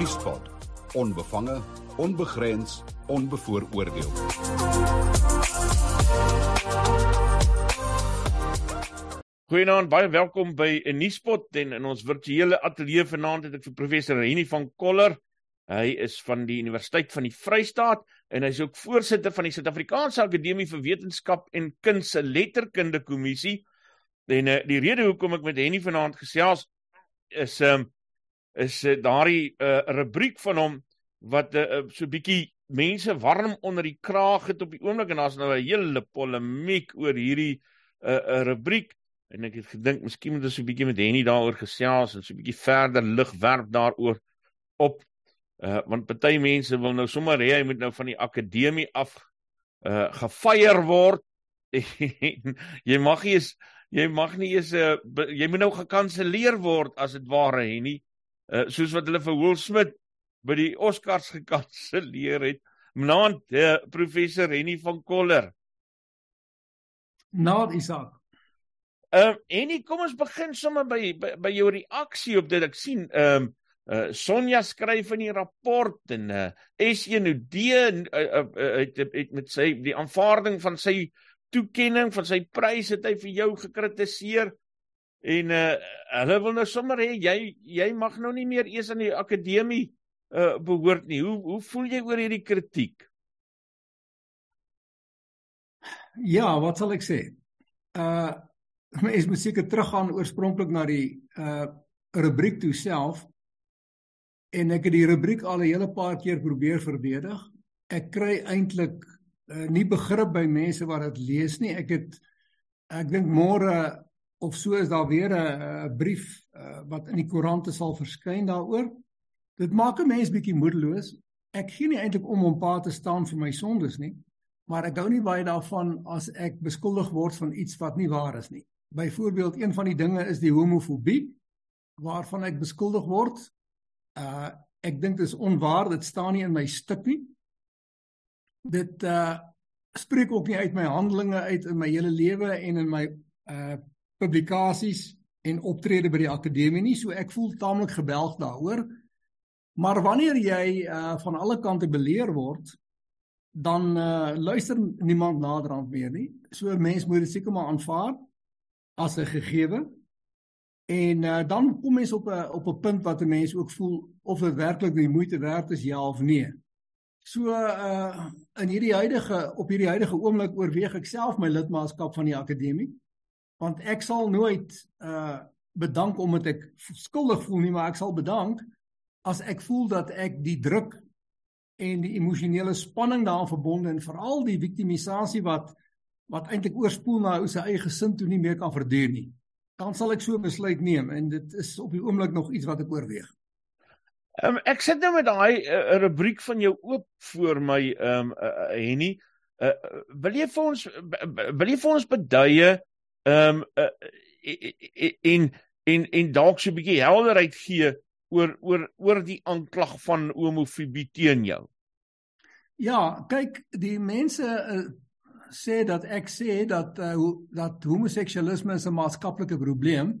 Nuuspot. Onbevange, onbegrens, onbevooroordeel. Goeienaand, baie welkom by 'n Nuuspot en in ons virtuele ateljee vanaand het ek vir professor Henny van Koller. Hy is van die Universiteit van die Vrystaat en hy's ook voorsitter van die Suid-Afrikaanse Akademie vir Wetenskap en Kuns se Letterkunde Kommissie. En uh, die rede hoekom ek met Henny vanaand gesels is ehm um, is uh, daardie uh, rubriek van hom wat uh, so bietjie mense warm onder die kraag het op die oomblik en daar's nou 'n hele polemiek oor hierdie 'n uh, uh, rubriek. En ek het gedink miskien moet ons so 'n bietjie met Henny daaroor gesels en so 'n bietjie verder lig werp daaroor op uh want party mense wil nou sommer hê hy moet nou van die akademie af uh gefeier word. Jy mag nie eens jy mag nie eens uh, jy moet nou gekanselleer word as dit ware Henny uh soos wat hulle vir Will Smith by die Oscars gekanselleer het Mnaand uh, professor Henny van Koller Nou Isak Ehm um, en kom ons begin sommer by, by by jou reaksie op dit. Ek sien ehm um, uh, Sonja skryf in die rapport en uh, S1D uh, uh, uh, het, het met sy die aanvaarding van sy toekenning van sy prys het hy vir jou gekritiseer. En uh, hulle wil nou sommer hê jy jy mag nou nie meer eers aan die akademie uh, behoort nie. Hoe hoe voel jy oor hierdie kritiek? Ja, wat sal ek sê? Uh mens moet seker teruggaan oorspronklik na die uh rubriek toe self en ek het die rubriek al 'n hele paar keer probeer verdedig. Ek kry eintlik uh, nie begrip by mense wat dit lees nie. Ek het ek dink môre of so is daar weer 'n brief uh, wat in die koerante sal verskyn daaroor. Dit maak 'n mens bietjie moedeloos. Ek gee nie eintlik om om pa te staan vir my sondes nie, maar ek hou nie baie daarvan as ek beskuldig word van iets wat nie waar is nie. Byvoorbeeld een van die dinge is die homofobie waarvan ek beskuldig word. Uh ek dink dit is onwaar, dit staan nie in my stuk nie. Dit uh spreek ook nie uit my handelinge uit in my hele lewe en in my uh publikasies en optrede by die akademie nie, so ek voel taamlik gebelg daaroor. Maar wanneer jy uh van alle kante beleer word, dan uh luister niemand naderhand meer nie. So 'n mens moet dit seker maar aanvaar as 'n gegewe. En uh, dan kom mens op 'n op 'n punt wat 'n mens ook voel of dit werklik die moeite werd is ja of nee. So uh in hierdie huidige op hierdie huidige oomblik oorweeg ek self my lidmaatskap van die akademie want ek sal nooit uh bedank omdat ek skuldig voel nie maar ek sal bedank as ek voel dat ek die druk en die emosionele spanning daaraan verbonde en veral die victimisasie wat wat eintlik oorspoel na ou se eie gesin toe nie meer kan verduur nie. Dan sal ek so besluit neem en dit is op die oomblik nog iets wat ek oorweeg. Um, ek sit nou met daai uh, rubriek van jou oop voor my ehm um, uh, Henny. Uh, wil jy vir ons wil jy vir ons beduie ehm um, uh, in in in dalk so 'n bietjie helderheid gee oor oor oor die aanklag van homofobie teen jou? Ja, kyk, die mense uh, sê dat ek sê dat uh, dat homoseksualisme 'n maatskaplike probleem,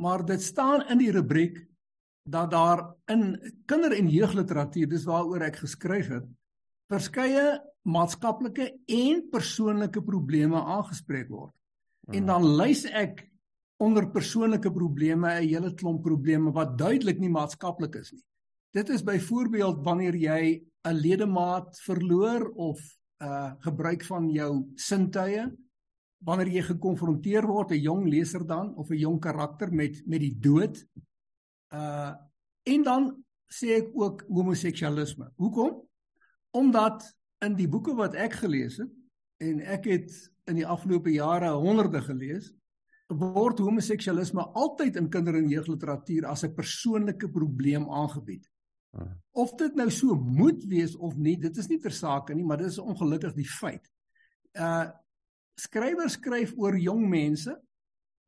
maar dit staan in die rubriek dat daar in kinder- en jeugliteratuur, dis waaroor ek geskryf het, verskeie maatskaplike en persoonlike probleme aangespreek word. Hmm. En dan lys ek onder persoonlike probleme 'n hele klomp probleme wat duidelik nie maatskaplik is nie. Dit is byvoorbeeld wanneer jy 'n ledemaat verloor of uh gebruik van jou sintuie wanneer jy gekonfronteer word 'n jong leser dan of 'n jong karakter met met die dood uh en dan sê ek ook homoseksualisme. Hoekom? Omdat in die boeke wat ek gelees het en ek het in die afgelope jare honderde gelees word homoseksualisme altyd in kinder- en jeugliteratuur as 'n persoonlike probleem aangebied. Of dit nou so moet wees of nie, dit is nie ter sake nie, maar dit is ongelukkig die feit. Uh skrywers skryf oor jong mense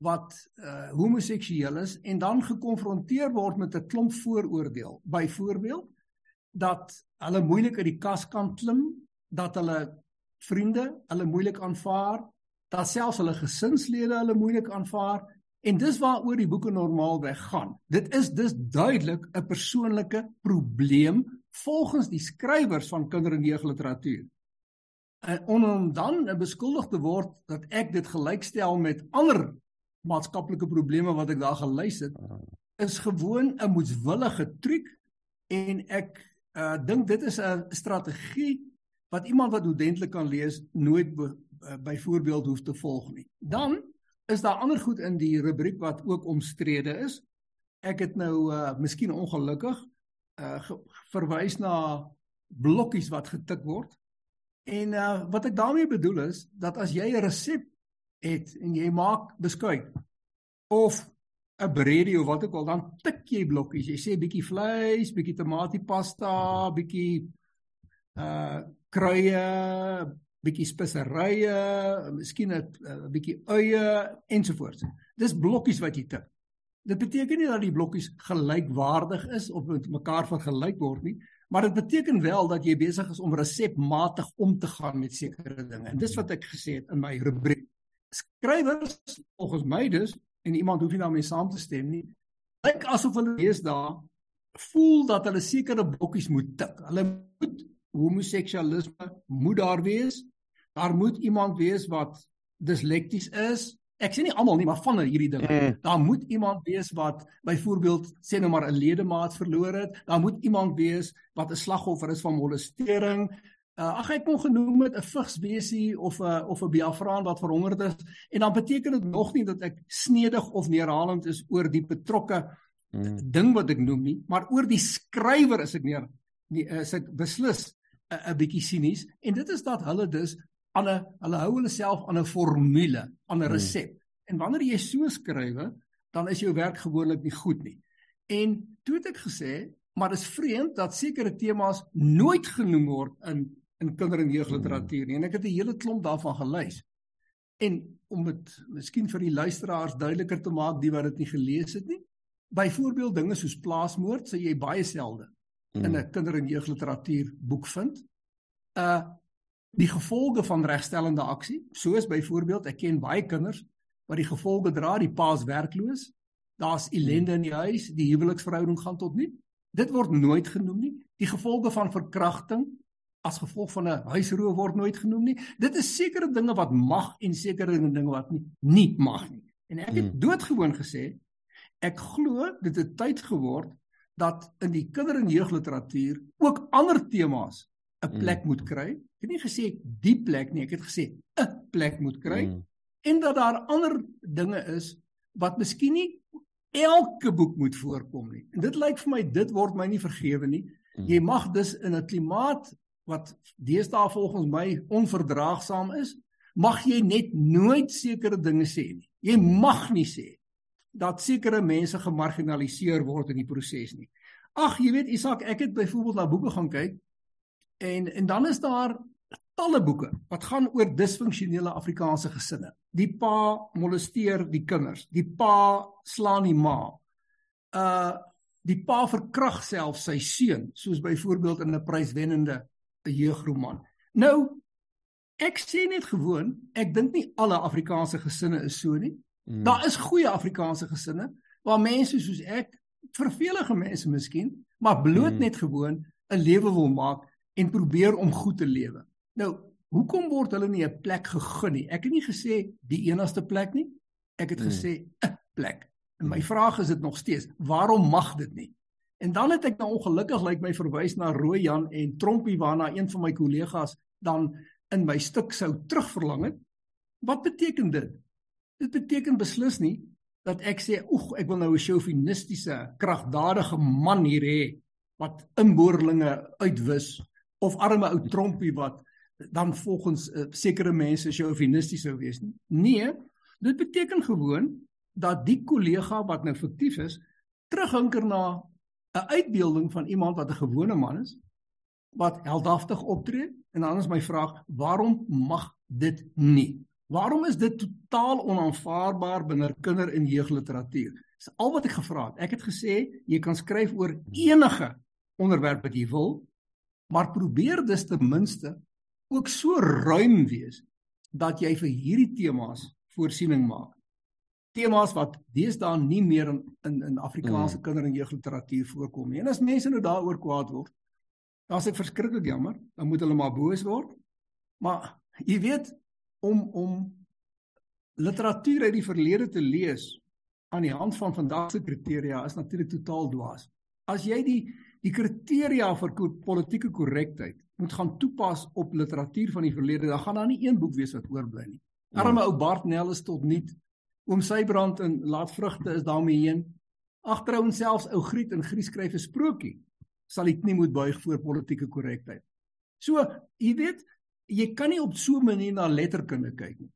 wat uh homoseksueel is en dan gekonfronteer word met 'n klomp vooroordeel. Byvoorbeeld dat hulle moeilik uit die kas kan klim, dat hulle vriende hulle moeilik aanvaar, dat selfs hulle gesinslede hulle moeilik aanvaar En dis waaroor die boeke normaalweg gaan. Dit is dus duidelik 'n persoonlike probleem volgens die skrywers van kinder- en jeugliteratuur. En om dan beskuldig te word dat ek dit gelykstel met ander maatskaplike probleme wat ek daar gelys het, is gewoon 'n moetswillige truc en ek uh dink dit is 'n strategie wat iemand wat oordentlik kan lees nooit byvoorbeeld hoef te volg nie. Dan is daar ander goed in die rubriek wat ook omstrede is. Ek het nou uh miskien ongelukkig uh verwys na blokkies wat getik word. En uh wat ek daarmee bedoel is dat as jy 'n resep het en jy maak beskuit of 'n breadie of wat ook al dan tik jy blokkies. Jy sê bietjie vleis, bietjie tomatiepasta, bietjie uh kruie, bietjie speserye, miskien 'n bietjie eie ensovoorts. Dis blokkies wat jy tik. Dit beteken nie dat die blokkies gelykwaardig is of met mekaar vergelyk word nie, maar dit beteken wel dat jy besig is om resepmatig om te gaan met sekere dinge. En dis wat ek gesê het in my rubriek. Skrywers volgens my dus en iemand hoef nie daarmee saam te stem nie. Lyk asof hulle lees daar voel dat hulle sekere blokkies moet tik. Hulle moet homoseksualisme moet daar wees, Daar moet iemand wees wat dislekties is. Ek sê nie almal nie, maar van hierdie dinge. Mm. Daar moet iemand wees wat byvoorbeeld sê nou maar 'n ledemaat verloor het. Daar moet iemand wees wat 'n slagoffer is van molestering. Uh, ag ek kon genoem het 'n vigsbesie of 'n of 'n biafraan wat verhongerd is en dan beteken dit nog nie dat ek snedig of neerhalend is oor die betrokke mm. ding wat ek noem nie, maar oor die skrywer is ek neer nie is ek beslis 'n bietjie sinies en dit is dat hulle dus aan 'n hulle hou hulle self aan 'n formule, aan 'n hmm. resep. Hmm. En wanneer jy so skrywe, dan is jou werk gewoonlik nie goed nie. En toe het ek gesê, maar dis vreemd dat sekere temas nooit genoem word in in kinder- en jeugliteratuur nie. En ek het 'n hele klomp daarvan gelys. En om dit miskien vir die luisteraars duideliker te maak, die wat dit nie gelees het nie, byvoorbeeld dinge soos plaasmoord, sê jy baie selde in hmm. 'n kinder- en jeugliteratuur boek vind. Uh die gevolge van regstellende aksie, soos byvoorbeeld ek ken baie kinders wat die gevolge dra, die pa's werkloos, daar's ellende in die huis, die huweliksverhouding gaan tot nie. Dit word nooit genoem nie. Die gevolge van verkrachting as gevolg van 'n huisroof word nooit genoem nie. Dit is sekere dinge wat mag en sekere dinge wat nie nie mag nie. En ek het hmm. doodgewoon gesê ek glo dit het tyd geword dat in die kinder- en jeugliteratuur ook ander temas 'n mm. plek mm. moet kry. Ek het nie gesê die plek nie, ek het gesê 'n plek moet kry mm. en dat daar ander dinge is wat miskien nie elke boek moet voorkom nie. En dit lyk vir my dit word my nie vergewe nie. Mm. Jy mag dus in 'n klimaat wat deesdae volgens my onverdraagsaam is, mag jy net nooit sekere dinge sê nie. Jy mag nie sê dat sekere mense gemarginaliseer word in die proses nie. Ag, jy weet Isak, ek het byvoorbeeld na boeke gaan kyk En en dan is daar talle boeke wat gaan oor disfunksionele Afrikaanse gesinne. Die pa molesteer die kinders, die pa slaan die ma. Uh die pa verkrag self sy seun, soos byvoorbeeld in 'n pryswennende jeugroman. Nou ek sê net gewoon, ek dink nie alle Afrikaanse gesinne is so nie. Mm. Daar is goeie Afrikaanse gesinne waar mense soos ek, vervelige mense miskien, maar bloot mm. net gewoon 'n lewe wil maak en probeer om goed te lewe. Nou, hoekom word hulle nie 'n plek gegee nie? Ek het nie gesê die enigste plek nie. Ek het hmm. gesê 'n plek. En my hmm. vraag is dit nog steeds, waarom mag dit nie? En dan het ek nou ongelukkig lyk like my verwys na Rooi Jan en Trompie waarna een van my kollegas dan in my stuk sou terugverlang het. Wat beteken dit? Dit beteken beslis nie dat ek sê oeg ek wil nou 'n chauvinistiese kragdadige man hier hê wat inboorlinge uitwis of arme ou trompie wat dan volgens uh, sekere mense chauvinisties sou wees nie. Nee, dit beteken gewoon dat die kollega wat nou fiktief is, terughinker na 'n uitbeelding van iemand wat 'n gewone man is wat heldhaftig optree en dan is my vraag, waarom mag dit nie? Waarom is dit totaal onaanvaarbaar binne kinder- en jeugliteratuur? Dis al wat ek gevra het. Ek het gesê jy kan skryf oor enige onderwerp wat jy wil, maar probeer dus ten minste ook so ruim wees dat jy vir hierdie temas voorsiening maak. temas wat deesdae nie meer in in, in Afrikaanse mm. kinder- en jeugliteratuur voorkom nie. En as mense nou daaroor kwaad word, dan is dit verskriklik jammer. Dan moet hulle maar boos word. Maar jy weet om om literatuur uit die verlede te lees aan die hand van vandag se kriteria is natuurlik totaal dwaas. As jy die die kriteria vir politieke korrektheid moet gaan toepas op literatuur van die verlede, dan gaan daar nie een boek wees wat oorbly nie. Ja. Arme ou Bart Nel is tot niet. Oom Sybrand en Laat Vrugte is daarmee heen. Agterhou homselfs ou Griet en Griet skryf 'n sprokie. Sal ek nie moet buig voor politieke korrektheid. So, jy weet, jy kan nie op so 'n manier na letterkunde kyk nie.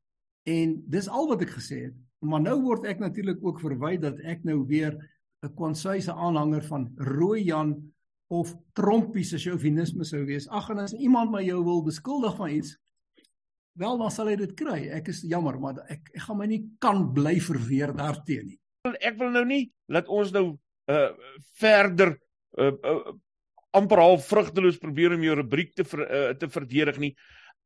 En dis al wat ek gesê het. Maar nou word ek natuurlik ook verwyd dat ek nou weer 'n kwansuise aanhanger van Rooi Jan of Trompie se chauvinisme sou wees. Ag en as iemand my jou wil beskuldig van iets, wel dan sal hy dit kry. Ek is jammer, maar ek ek gaan my nie kan bly verweer daarteenoor nie. Ek wil nou nie dat ons nou uh verder uh, uh amper half vrugteloos probeer om jou rubriek te ver, uh, te verdedig nie.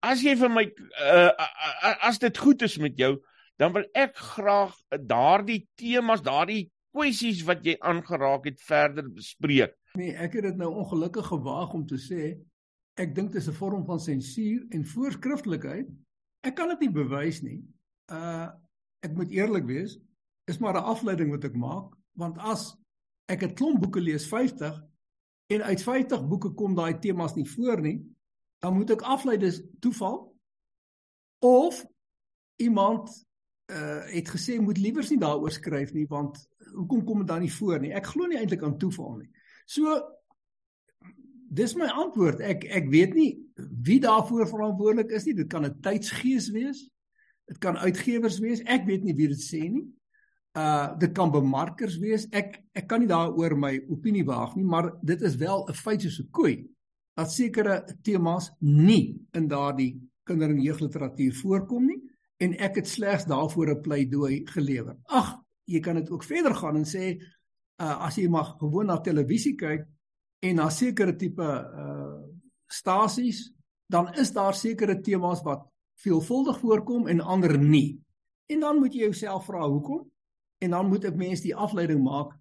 As jy vir my uh, uh as dit goed is met jou, dan wil ek graag daardie temas, daardie kwessies wat jy aangeraak het verder bespreek. Nee, ek het dit nou ongelukkig gewaag om te sê ek dink dit is 'n vorm van sensuur en voorskriftelikheid. Ek kan dit nie bewys nie. Uh ek moet eerlik wees, is maar 'n afleiding wat ek maak, want as ek 'n klomp boeke lees 50 en uit 50 boeke kom daai temas nie voor nie, dan moet ek aflei dis toeval of iemand uh het gesê moet liewers nie daaroor skryf nie want hoekom kom dit dan nie voor nie? Ek glo nie eintlik aan toeval nie. So dis my antwoord. Ek ek weet nie wie daarvoor verantwoordelik is nie. Dit kan 'n tydsgees wees. Dit kan uitgewers wees. Ek weet nie wie dit sê nie. Uh dit kan bemarkers wees. Ek ek kan nie daaroor my opinie waag nie, maar dit is wel 'n feit soos 'n koei dat sekere temas nie in daardie kinder- en jeugliteratuur voorkom nie en ek het slegs daarvoor 'n pleidooi gelewer. Ag, jy kan dit ook verder gaan en sê uh as jy mag gewoon na televisie kyk en na sekere tipe uh stasies, dan is daar sekere temas wat veelvuldig voorkom en ander nie. En dan moet jy jouself vra hoekom? En dan moet ek mense die afleiding maak.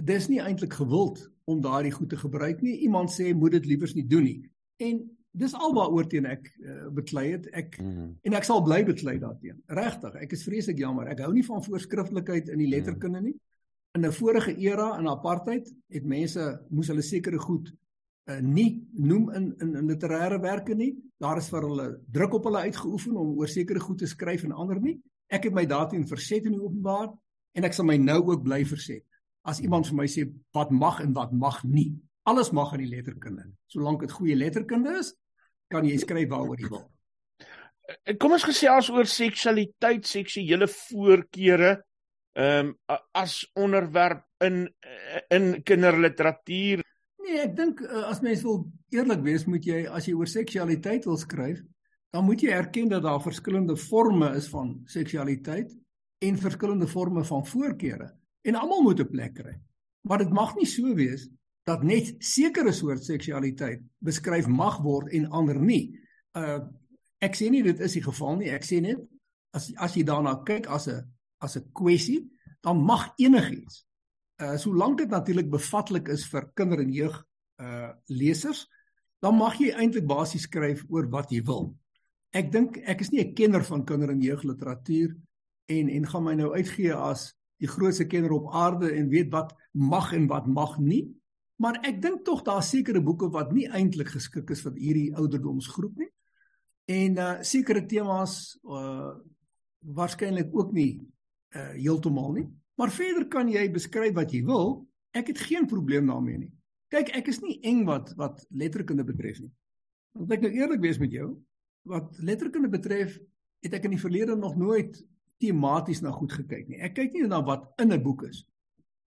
Dis nie eintlik gewild om daardie goed te gebruik nie. Iemand sê moet dit liewers nie doen nie. En dis alwaaroor teen ek uh, beklei het. Ek mm en ek sal bly beklei daarteen. Regtig, ek is vreeslik jammer. Ek hou nie van voorskriftelikheid in die mhm. letterkunde nie. In 'n vorige era in apartheid het mense moes hulle sekere goed uh, nie noem in in, in literêre werke nie. Daar is vir hulle druk op hulle uitgeoefen om oor sekere goed te skryf en ander nie. Ek het my daarteen verset in die openbaar en ek sal my nou ook bly verset. As iemand vir my sê wat mag en wat mag nie. Alles mag in die letterkunde. Solank dit goeie letterkunde is, kan jy skryf waaroor jy wil. Eh, kom ons gesels oor seksualiteit, seksuele voorkeure ehm um, as onderwerp in in kinderliteratuur. Nee, ek dink eh, as mens wil eerlik wees, moet jy as jy oor seksualiteit wil skryf, dan moet jy erken dat daar verskillende forme is van seksualiteit en verskillende forme van voorkeure en almal moet 'n plek kry. Maar dit mag nie so wees dat net sekere soort seksualiteit beskryf mag word en ander nie. Uh ek sê nie dit is die geval nie. Ek sê net as as jy daarna kyk as 'n as 'n kwessie, dan mag enigiets uh solank dit natuurlik bevatlik is vir kinder en jeug uh lesers, dan mag jy eintlik basies skryf oor wat jy wil. Ek dink ek is nie 'n kenner van kinder en jeug literatuur en en gaan my nou uitgee as die grootste kenner op aarde en weet wat mag en wat mag nie. Maar ek dink tog daar sekere boeke wat nie eintlik geskik is vir hierdie ouderdomsgroep nie. En uh sekere temas uh waarskynlik ook nie uh heeltemal nie. Maar verder kan jy beskryf wat jy wil. Ek het geen probleem daarmee nie. Kyk, ek is nie eng wat wat letterkunde betref nie. Want ek nou eerlik wees met jou, wat letterkunde betref, het ek in die verlede nog nooit tematies na goed gekyk nie. Ek kyk nie na wat in 'n boek is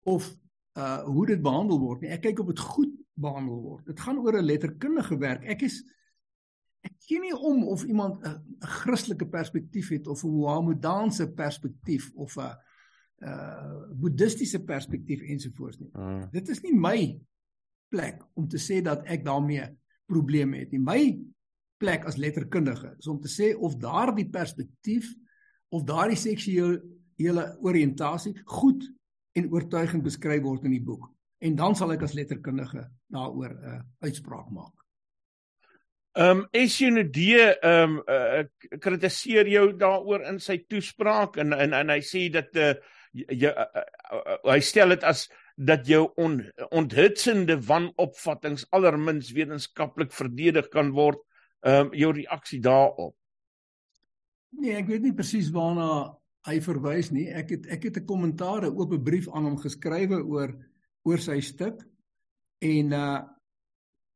of uh hoe dit behandel word nie. Ek kyk of dit goed behandel word. Dit gaan oor 'n letterkundige werk. Ek is ek gee nie om of iemand 'n Christelike perspektief het of 'n Mohammedaanse perspektief of 'n uh boeddhistiese perspektief ensovoorts nie. Uh. Dit is nie my plek om te sê dat ek daarmee probleme het nie. My plek as letterkundige is om te sê of daardie perspektief of daardie seksuele oriëntasie goed en oortuigend beskryf word in die boek. En dan sal ek as letterkundige daaroor 'n uh, uitspraak maak. Ehm um, SUND ehm um, uh, kritiseer jou daaroor in sy toespraak en en en hy sê dat uh, jy uh, uh, uh, hy stel dit as dat jou on, onthutsende wanopvattinge allermins wetenskaplik verdedig kan word. Ehm um, jou reaksie daarop. Nee, ek weet nie presies waarna hy verwys nie. Ek het ek het 'n kommentaar, 'n oop brief aan hom geskrywe oor oor sy stuk en uh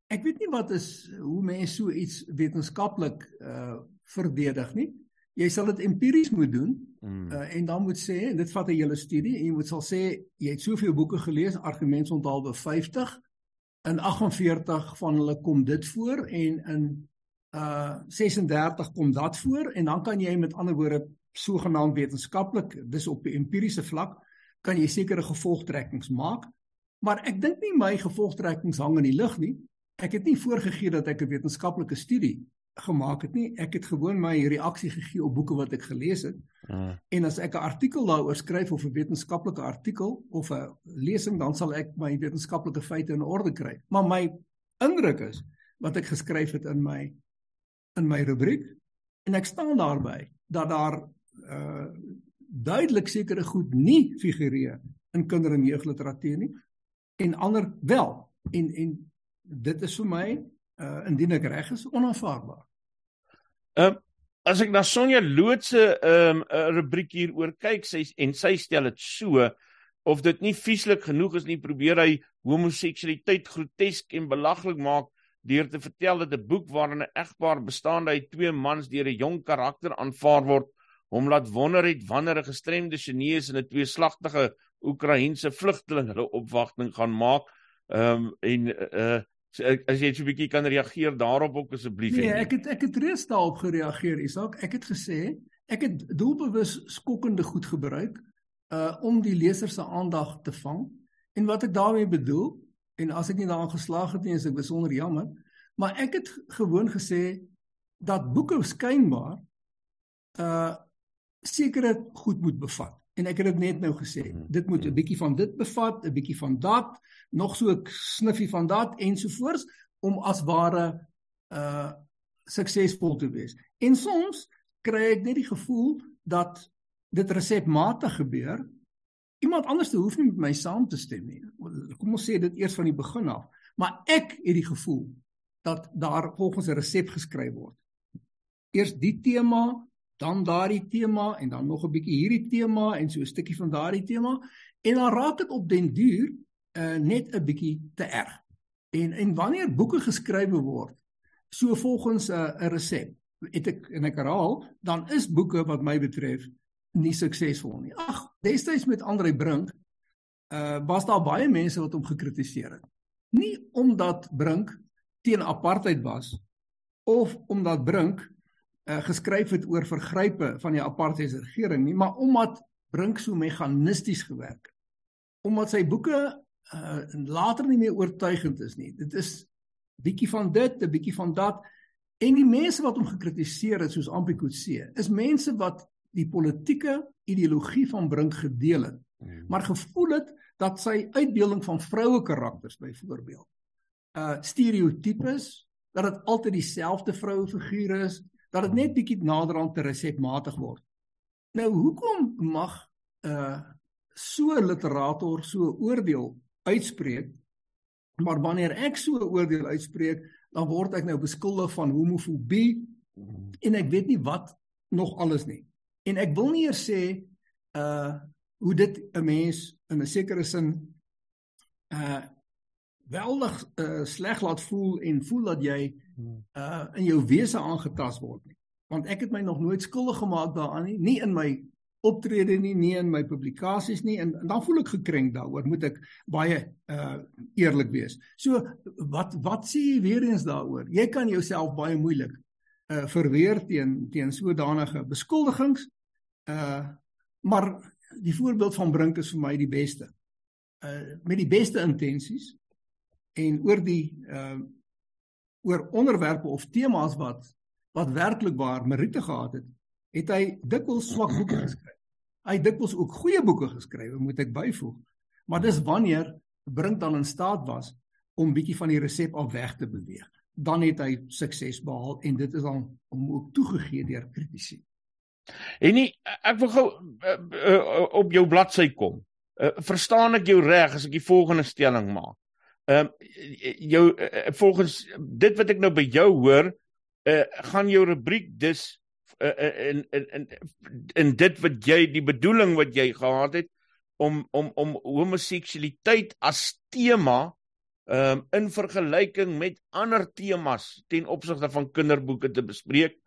ek weet nie wat is hoe mense so iets wetenskaplik uh verdedig nie. Jy sal dit empiries moet doen mm. uh, en dan moet sê en dit vat 'n hele studie en jy moet sal sê jy het soveel boeke gelees, argumentsonthaalwe 50 in 48 van hulle kom dit voor en in uh 36 kom dat voor en dan kan jy met ander woorde sogenaamd wetenskaplik dis op die empiriese vlak kan jy sekere gevolgtrekkings maak maar ek dink nie my gevolgtrekkings hang in die lug nie ek het nie voorgegee dat ek 'n wetenskaplike studie gemaak het nie. Ek het gewoon my reaksie gegee op boeke wat ek gelees het. Uh. En as ek 'n artikel daaroor skryf of 'n wetenskaplike artikel of 'n lesing, dan sal ek my wetenskaplike feite in orde kry. Maar my indruk is wat ek geskryf het in my in my rubriek en ek staan daarby dat daar uh duidelik sekere goed nie figureer in kinder- en jeugliteratuur nie en ander wel. En en dit is vir my uh indien ek reg is onaanvaarbaar. Ehm um, as ek na Sonja Loot se ehm um, rubriek hier oor kyk, sy en sy stel dit so of dit nie vieslik genoeg is nie, probeer hy homoseksualiteit grotesk en belaglik maak deur te vertel dat 'n boek waarin 'n egpaar bestaande uit twee mans deur 'n jong karakter aanvaar word, hom laat wonder het wanneer 'n gestremde Chinese en 'n tweeslagtige Oekraïense vlugteling hulle opwagting gaan maak. Ehm um, en uh as jy so 'n bietjie kan reageer daarop ook asseblief. Nee, ek het ek het reeds daarop gereageer, Isak. Ek het gesê ek het doelbewus skokkende goed gebruik uh om die leser se aandag te vang. En wat ek daarmee bedoel, en as ek nie daaraan geslaag het nie, is ek besonder jammer, maar ek het gewoon gesê dat boeke skynbaar uh sekere goed moet bevat. En ek het dit net nou gesê. Mhm. Dit moet 'n bietjie van dit bevat, 'n bietjie van dat nog so 'n sniffie van dat ensovoorts om as ware uh suksesvol te wees. En soms kry ek net die gevoel dat dit resepmatig gebeur. Iemand anders hoef nie met my saam te stem nie. Kom ons sê dit eers van die begin af. Maar ek het die gevoel dat daar volgens 'n resep geskryf word. Eers die tema, dan daardie tema en dan nog 'n bietjie hierdie tema en so 'n stukkie van daardie tema en dan raak dit op den duur uh, net 'n bietjie te erg. En en wanneer boeke geskrywe word so volgens 'n uh, resep, het ek en ek herhaal, dan is boeke wat my betref nie suksesvol nie. Ag, destyds met Andre Brink, uh was daar baie mense wat hom gekritiseer het. Nie omdat Brink teen apartheid was of omdat Brink uh geskryf het oor vergrype van die apartheidsregering nie, maar omdat Brink so meganisties gewerk het. Omdat sy boeke uh later nie meer oortuigend is nie. Dit is bietjie van dit, 'n bietjie van dat. En die mense wat hom gekritiseer het soos Ampikotse, is mense wat die politieke ideologie van Brink gedeel het. Maar gevoel het dat sy uitbeelding van vroue karakters byvoorbeeld uh stereotypes, dat dit altyd dieselfde vroue figuur is, dat dit net bietjie nader aan te resepmatig word. Nou hoekom mag uh so 'n literator so oordeel uitspreek. Maar wanneer ek so 'n oordeel uitspreek, dan word ek nou beskuldig van homofobie en ek weet nie wat nog alles nie. En ek wil nie eers sê uh hoe dit 'n mens in 'n sekere sin uh weldig uh sleg laat voel en voel dat jy uh in jou wese aangetast word nie. Want ek het my nog nooit skuldig gemaak daaraan nie, nie in my optrede nie nie in my publikasies nie en, en dan voel ek gekrenk daaroor moet ek baie uh eerlik wees. So wat wat sê jy weer eens daaroor? Jy kan jouself baie moeilik uh verweer teen teen sodanige beskuldigings. Uh maar die voorbeeld van Brink is vir my die beste. Uh met die beste intensies en oor die uh oor onderwerpe of temas wat wat werklik waar meriete gehad het het hy dikwels swak boeke geskryf. Hy het dikwels ook goeie boeke geskryf, moet ek byvoeg. Maar dis wanneer Brink dan in staat was om bietjie van die resep af weg te beweeg. Dan het hy sukses behaal en dit is dan om ook toegegee deur kritici. En nie ek wil gou uh, uh, op jou bladsy kom. Uh, verstaan ek jou reg as ek die volgende stelling maak? Ehm uh, jou uh, volgens dit wat ek nou by jou hoor, uh, gaan jou rubriek dus uh, in in in in dit wat jy die bedoeling wat jy gehad het om om om homoseksualiteit as tema ehm um, in vergelyking met ander temas ten opsigte van kinderboeke te bespreek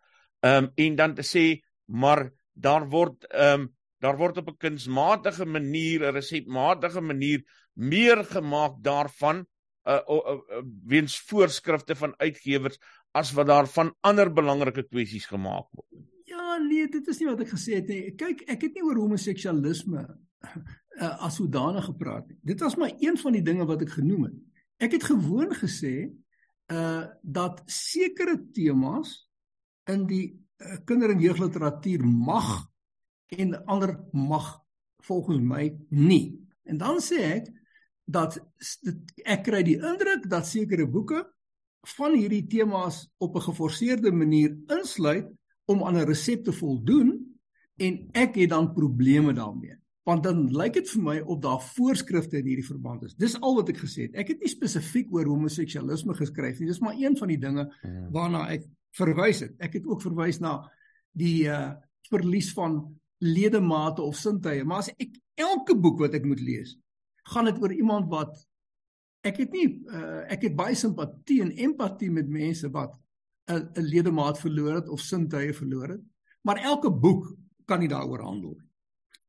ehm um, en dan te sê maar daar word ehm um, daar word op 'n kunsmatige manier 'n resepmatige manier meer gemaak daarvan uh, uh, uh weens voorskrifte van uitgewers as wat daar van ander belangrike kwessies gemaak word. Ja, nee, dit is nie wat ek gesê het nie. Kyk, ek het nie oor homoseksualisme uh, as sodanig gepraat nie. Dit was maar een van die dinge wat ek genoem het. Ek het gewoon gesê uh dat sekere temas in die uh, kinder- en jeugliteratuur mag en ander mag volgens my nie. En dan sê ek dat ek kry die indruk dat sekere boeke van hierdie temas op 'n geforseerde manier insluit om aan 'n resep te voldoen en ek het dan probleme daarmee want dan lyk dit vir my of daar voorskrifte in hierdie verband is. Dis al wat ek gesê het. Ek het nie spesifiek oor homoseksualisme geskryf nie. Dis maar een van die dinge ja. waarna ek verwys het. Ek het ook verwys na die uh verlies van ledemate of sintuie. Maar as ek elke boek wat ek moet lees, gaan dit oor iemand wat ek het nie uh ek het baie simpatie en empatie met mense wat 'n 'n ledemaat verloor het of sintuie verloor het. Maar elke boek kan nie daaroor handel nie.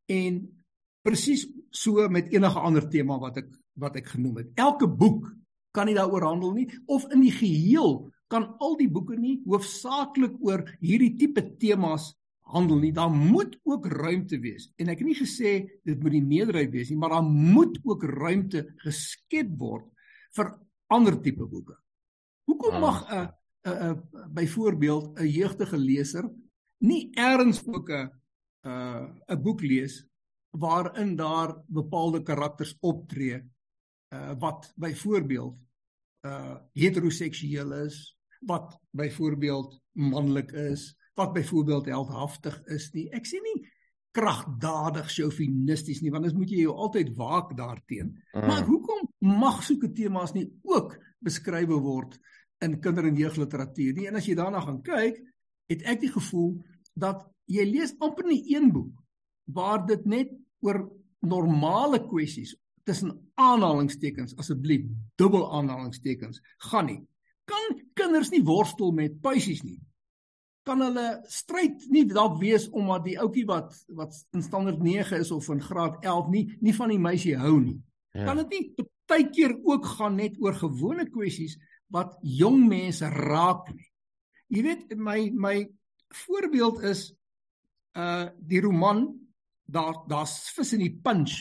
En presies so met enige ander tema wat ek wat ek genoem het. Elke boek kan nie daaroor handel nie of in die geheel kan al die boeke nie hoofsaaklik oor hierdie tipe temas handel nie. Daar moet ook ruimte wees. En ek het nie gesê dit moet die meerderheid wees nie, maar daar moet ook ruimte geskep word vir ander tipe boeke. Hoekom mag 'n 'n 'n byvoorbeeld 'n jeugdige leser nie eers ook 'n 'n boek lees waarin daar bepaalde karakters optree uh wat byvoorbeeld uh heteroseksueel is, wat byvoorbeeld manlik is, wat byvoorbeeld heldhaftig is nie. Ek sê nie kragdadig chauvinisties nie, want dan moet jy jou altyd waak daarteenoor. Uh. Maar hoekom mag sulke temas nie ook beskrywe word in kinder- en jeugliteratuur nie? En as jy daarna gaan kyk, het ek die gevoel dat jy lees amper nie een boek waar dit net oor normale kwessies tussen aanhalingstekens asseblief dubbel aanhalingstekens gaan nie. Kan kinders nie worstel met puisies nie? Kan hulle stryd nie dalk wees omdat die ouetjie wat wat in standaard 9 is of in graad 11 nie nie van die meisie hou nie? Ja. Kan dit nie partykeer ook gaan net oor gewone kwessies wat jong mense raak nie? Jy weet my my voorbeeld is uh die roman daar daar's vis in die punch.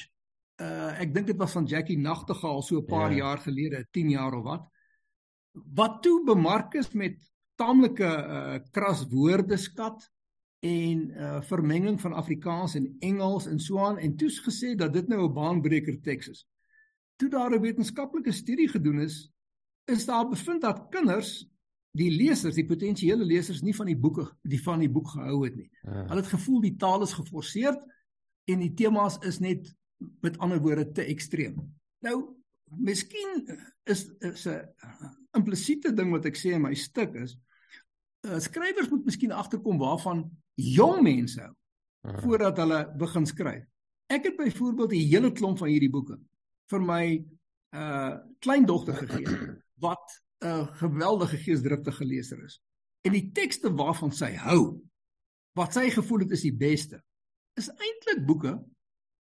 Uh ek dink dit was van Jackie Nagtegaal so 'n paar ja. jaar gelede, 10 jaar of wat. Wat toe bemark is met taamlike uh kras woordeskat en uh vermenging van Afrikaans en Engels en so aan en toe's gesê dat dit nou 'n baanbreker teks is. Toe daar 'n wetenskaplike studie gedoen is, is daar bevind dat kinders die lesers, die potensiële lesers nie van die boeke die van die boek gehou het nie. Ja. Hulle het gevoel die taal is geforseerd en die temas is net met ander woorde te ekstreem. Nou, miskien is is 'n implisiete ding wat ek sê in my stuk is, uh, skrywers moet miskien agterkom waarvan jong mense hou uh. voordat hulle begin skryf. Ek het byvoorbeeld 'n hele klomp van hierdie boeke vir my uh kleindogter gegee wat 'n uh, geweldige geesdriftige leser is. En die tekste waarvan sy hou, wat sy gevoel het is die beste, is eintlik boeke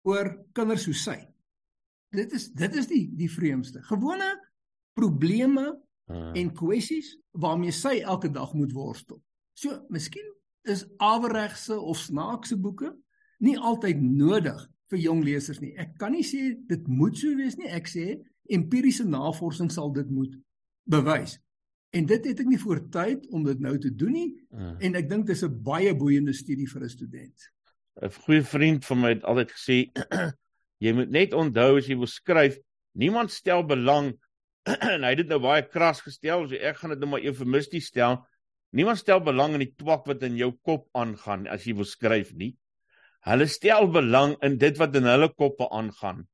oor kinders soos sy. Dit is dit is die die vreemdste. Gewone probleme uh. en kwessies waarmee sy elke dag moet worstel. So, miskien is aweregse of snaakse boeke nie altyd nodig vir jong lesers nie. Ek kan nie sê dit moet so wees nie. Ek sê empiriese navorsing sal dit moet bewys. En dit het ek nie voor tyd om dit nou te doen nie. Uh. En ek dink dis 'n baie boeiende studie vir 'n student. 'n goeie vriend van my het altyd gesê jy moet net onthou as jy wil skryf, niemand stel belang en hy het dit nou baie kras gestel, so ek gaan dit nou maar eufemisties stel. Niemand stel belang in die twak wat in jou kop aangaan as jy wil skryf nie. Hulle stel belang in dit wat in hulle koppe aangaan.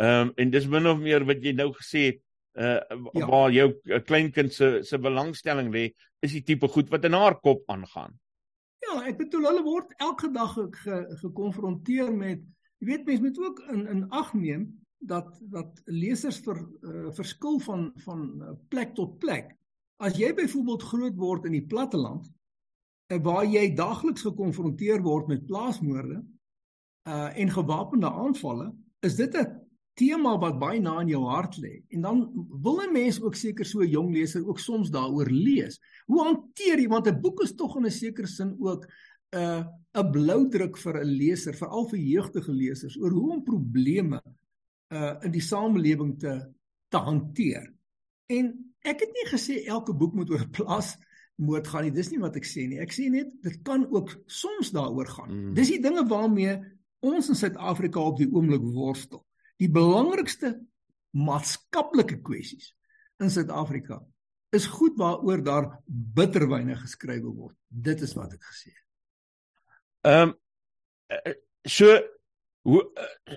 Ehm um, en dis min of meer wat jy nou gesê het, uh ja. waar jou kleinkind se se belangstelling lê, is die tipe goed wat in haar kop aangaan. Ja, ek bedoel hulle word elke dag gekonfronteer ge, met jy weet mense moet ook in in ag neem dat dat lesers vir uh, verskil van van uh, plek tot plek. As jy byvoorbeeld groot word in die platteland uh, waar jy daagliks gekonfronteer word met plaasmoorde uh en gewapende aanvalle, is dit 'n tema wat baie na in jou hart lê. En dan wil 'n mens ook seker so 'n jong leser ook soms daaroor lees. Hoe hanteer jy want 'n boek is tog in 'n sekere sin ook 'n uh, 'n bloudruk vir 'n leser, veral vir jeugdige lesers oor hoe om probleme uh in die samelewing te te hanteer. En ek het nie gesê elke boek moet oor plaas moet gaan nie. Dis nie wat ek sê nie. Ek sê net dit kan ook soms daaroor gaan. Mm. Dis die dinge waarmee ons in Suid-Afrika op die oomblik worstel die belangrikste maatskaplike kwessies in Suid-Afrika is goed waaroor daar bitterwyne geskrywe word. Dit is wat ek gesê het. Ehm um, so hoe uh,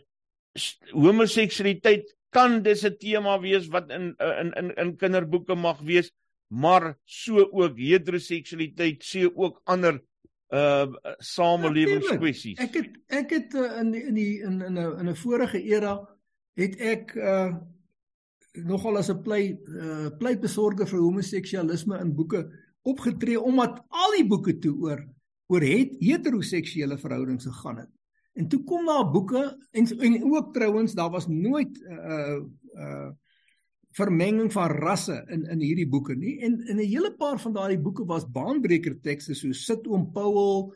homoseksualiteit kan dis 'n tema wees wat in in in in kinderboeke mag wees, maar so ook heteroseksualiteit, so ook ander uh samelewingskwessies. Ek het ek het uh, in die, in die in in 'n in 'n vorige era het ek uh nogal as 'n pleit uh pleitbesorger vir homoseksualisme in boeke opgetree omdat al die boeke toe oor oor het heteroseksuele verhoudings gegaan het. En toe kom daar boeke en en ook trouens daar was nooit uh uh vermenging van rasse in in hierdie boeke nie en in 'n hele paar van daardie boeke was baanbreker tekste so sit oom Paul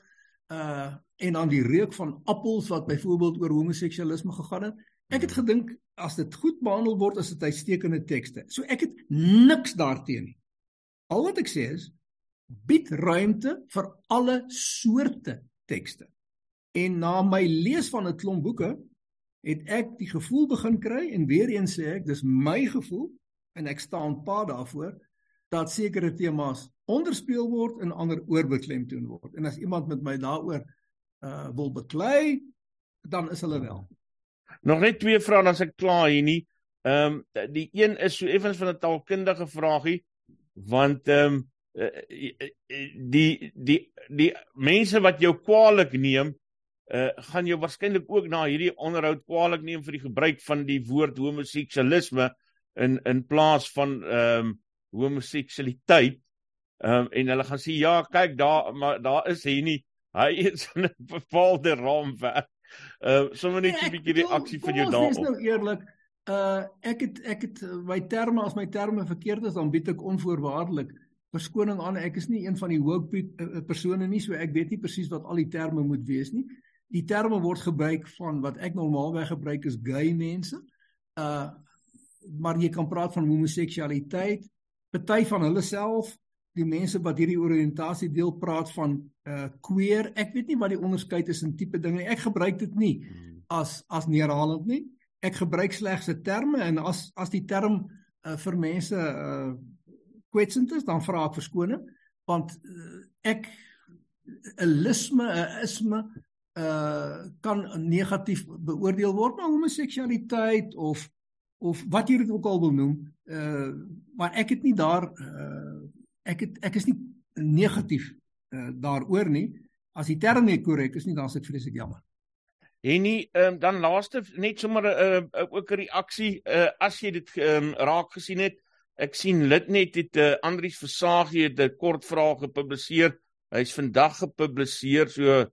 uh en dan die reuk van appels wat byvoorbeeld oor homoseksualisme gegaan het. Ek het gedink as dit goed behandel word as dit uitstekende tekste. So ek het niks daarteenoor nie. Al wat ek sê is bied ruimte vir alle soorte tekste. En na my lees van 'n klomp boeke het ek die gevoel begin kry en weer eens sê ek dis my gevoel en ek staan pa daarvoor dat sekere temas onderspeel word en ander oorbeklemtoon word. En as iemand met my daaroor uh wil beklei, dan is hulle wel. Nog net twee vrae dan as ek klaar hier nie. Ehm um, die een is so effens van 'n taalkundige vragie want ehm um, die die die mense wat jou kwaliek neem uh gaan jy waarskynlik ook na hierdie onderhoud kwaliek neem vir die gebruik van die woord homoseksualisme in in plaas van ehm um, homoseksualiteit. Ehm um, en hulle gaan sê ja, kyk daar maar daar is hy nie. Hy is in 'n bepaalde raamwerk. Ehm uh, sommer net 'n nee, bietjie reaksie van jou daarop. Dis nou eerlik. Uh ek het ek het my terme as my terme verkeerd is dan bied ek onvoorwaardelik verskoning aan. Ek is nie een van die woke persone nie, so ek weet nie presies wat al die terme moet wees nie die terme word gebruik van wat ek normaalweg gebruik is gay mense. Uh maar jy kan praat van homoseksualiteit. Party van hulle self, die mense wat hierdie oriëntasie deel praat van uh queer. Ek weet nie wat die onderskeid is in tipe dinge. Ek gebruik dit nie hmm. as as neerhalend nie. Ek gebruik slegs 'n terme en as as die term uh vir mense uh kwetsend is, dan vra ek verskoning want uh, ek 'n lisme, 'n isme uh kan negatief beoordeel word maar homoseksualiteit of of wat jy dit ook al wil noem uh maar ek het nie daar uh ek het ek is nie negatief uh daaroor nie. As die term nie korrek is nie dan sit vreeslik jammer. En nie um, dan laaste net sommer 'n uh, ook 'n reaksie uh as jy dit um, raak gesien het. Ek sien lid net het uh, Andrius Versagie het 'n kort vraag gepubliseer. Hy's vandag gepubliseer so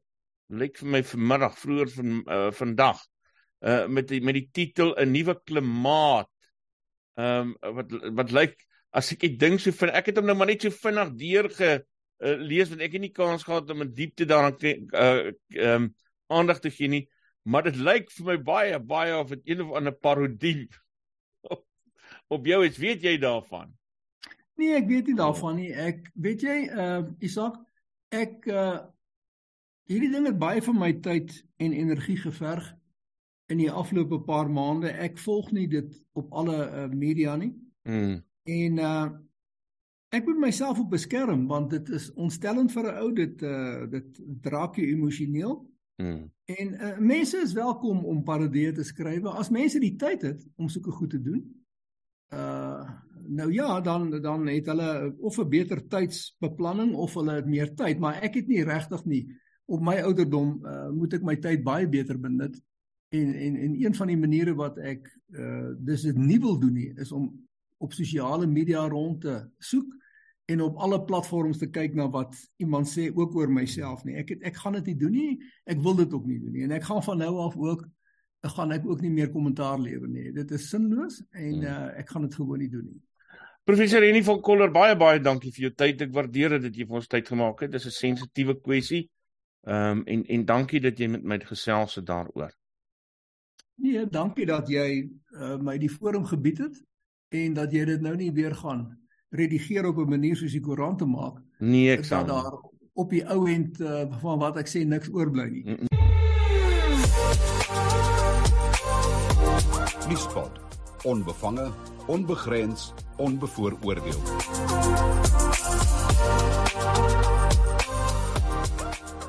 lyk vir my vanmiddag vroeër van uh, vandag uh met die, met die titel 'n nuwe klimaat. Ehm um, wat wat lyk as ek ek dink so van ek het hom nou maar net so vinnig deur ge uh, lees want ek het nie kans gehad om in diepte daaraan uh ehm um, aandag te gee nie, maar dit lyk vir my baie baie of dit een of ander parodie op, op jou is, weet jy daarvan? Nee, ek weet nie daarvan nie. Ek weet jy uh Isak, ek uh hierdie ding het baie van my tyd en energie geverg in die afgelope paar maande. Ek volg nie dit op alle uh, media nie. Mm. En uh ek moet myself op beskerm want dit is ontstellend vir 'n ou dit uh dit draak jou emosioneel. Mm. En uh, mense is welkom om parodieë te skryf as mense die tyd het om sulke goed te doen. Uh nou ja, dan dan het hulle of 'n beter tydsbeplanning of hulle het meer tyd, maar ek het nie regtig nie op my ouderdom uh, moet ek my tyd baie beter benut. En en en een van die maniere wat ek uh dis dit nie wil doen nie is om op sosiale media rond te soek en op alle platforms te kyk na wat iemand sê ook oor myself nie. Ek het, ek gaan dit nie doen nie. Ek wil dit ook nie doen nie. En ek gaan van nou af ook ek gaan ek ook nie meer kommentaar lewer nie. Dit is sinloos en uh, ek gaan dit gewoon nie doen nie. Professor Henny van Koller, baie baie dankie vir jou tyd. Ek waardeer dit dat jy vir ons tyd gemaak het. Dit is 'n sensitiewe kwessie. Ehm um, en en dankie dat jy met my gesels het daaroor. Nee, dankie dat jy uh, my die forum gebied het en dat jy dit nou nie weer gaan redigeer op 'n manier soos die koerant te maak. Nee, ek sal daar op die ou end uh, van wat ek sê niks oorbly nie. Mm -mm. Nuuspot. Onbevange, onbegrens, onbevooroordeel.